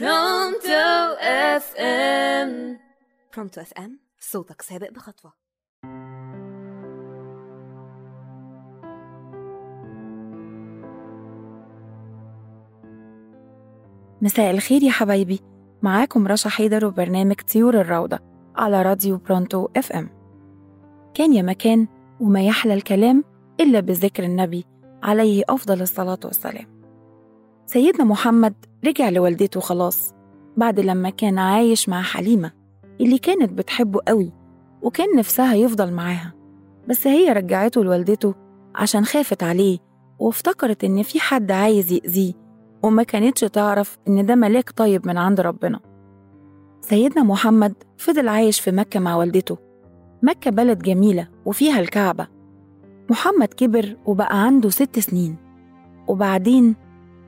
برونتو FM برونتو FM صوتك سابق بخطوة. مساء الخير يا حبايبي. معاكم رشا حيدر وبرنامج طيور الروضة على راديو برونتو FM كان يا مكان وما يحلى الكلام إلا بذكر النبي عليه أفضل الصلاة والسلام. سيدنا محمد رجع لوالدته خلاص بعد لما كان عايش مع حليمة اللي كانت بتحبه قوي وكان نفسها يفضل معاها. بس هي رجعته لوالدته عشان خافت عليه وافتكرت إن في حد عايز يأذيه وما كانتش تعرف إن ده ملاك طيب من عند ربنا. سيدنا محمد فضل عايش في مكة مع والدته. مكة بلد جميلة وفيها الكعبة. محمد كبر وبقى عنده ست سنين. وبعدين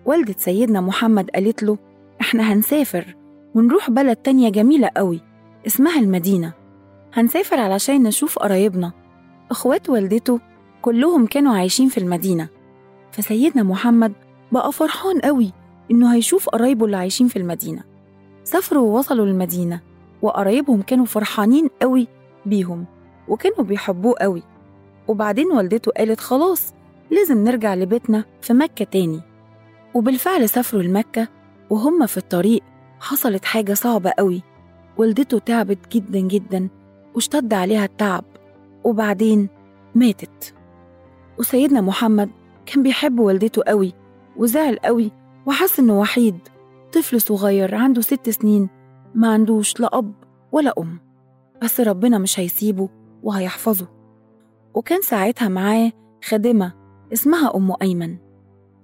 والدة سيدنا محمد قالت له إحنا هنسافر ونروح بلد تانية جميلة قوي اسمها المدينة. هنسافر علشان نشوف قرايبنا. إخوات والدته كلهم كانوا عايشين في المدينة. فسيدنا محمد بقى فرحان قوي إنه هيشوف قرايبه اللي عايشين في المدينة. سافروا ووصلوا المدينة وقرايبهم كانوا فرحانين قوي بيهم وكانوا بيحبوه قوي. وبعدين والدته قالت خلاص لازم نرجع لبيتنا في مكة تاني. وبالفعل سافروا لمكة وهم في الطريق حصلت حاجة صعبة قوي. والدته تعبت جدا جدا واشتد عليها التعب وبعدين ماتت. وسيدنا محمد كان بيحب والدته قوي وزعل قوي وحس إنه وحيد. طفل صغير عنده ست سنين ما عندوش لا أب ولا أم بس ربنا مش هيسيبه وهيحفظه. وكان ساعتها معاه خادمة اسمها أم أيمن.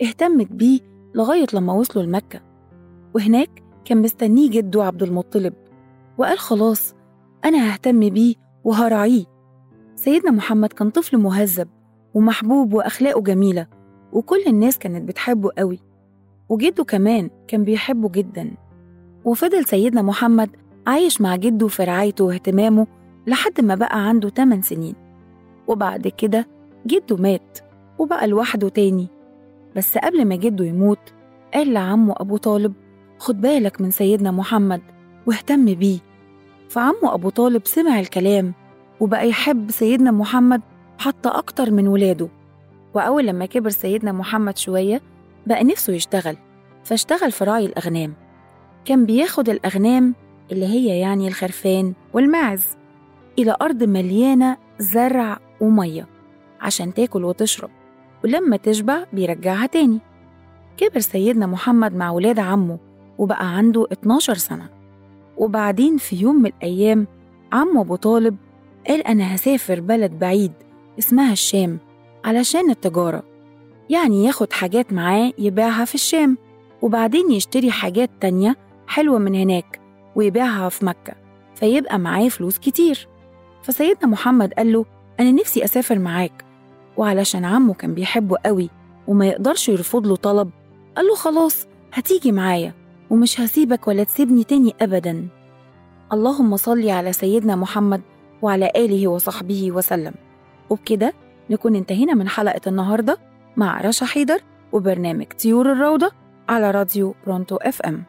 اهتمت بيه لغاية لما وصلوا لمكة. وهناك كان مستنيه جده عبد المطلب وقال خلاص أنا ههتم بيه وهراعيه. سيدنا محمد كان طفل مهذب ومحبوب وأخلاقه جميلة وكل الناس كانت بتحبه قوي. وجده كمان كان بيحبه جدا. وفضل سيدنا محمد عايش مع جده في رعايته واهتمامه لحد ما بقى عنده 8 سنين. وبعد كده جده مات وبقى لوحده تاني. بس قبل ما جده يموت قال لعمه أبو طالب خد بالك من سيدنا محمد واهتم بيه. فعمه أبو طالب سمع الكلام وبقى يحب سيدنا محمد حتى أكتر من ولاده. وأول لما كبر سيدنا محمد شوية بقى نفسه يشتغل فاشتغل في راعي الأغنام. كان بياخد الأغنام اللي هي يعني الخرفان والماعز إلى أرض مليانة زرع ومية عشان تاكل وتشرب. ولما تشبع بيرجعها تاني. كبر سيدنا محمد مع ولاد عمه وبقى عنده 12 سنة. وبعدين في يوم من الأيام عمه أبو طالب قال أنا هسافر بلد بعيد اسمها الشام علشان التجارة. يعني ياخد حاجات معاه يبيعها في الشام وبعدين يشتري حاجات تانية حلوة من هناك ويبيعها في مكة فيبقى معاه فلوس كتير. فسيدنا محمد قال له أنا نفسي أسافر معاك وعلشان عمه كان بيحبه قوي وما يقدرش يرفض له طلب قال له خلاص هتيجي معايا ومش هسيبك ولا تسيبني تاني أبدا. اللهم صل على سيدنا محمد وعلى آله وصحبه وسلم. وبكده نكون انتهينا من حلقة النهاردة مع رشا حيدر وبرنامج طيور الروضة على راديو برونتو أف إم.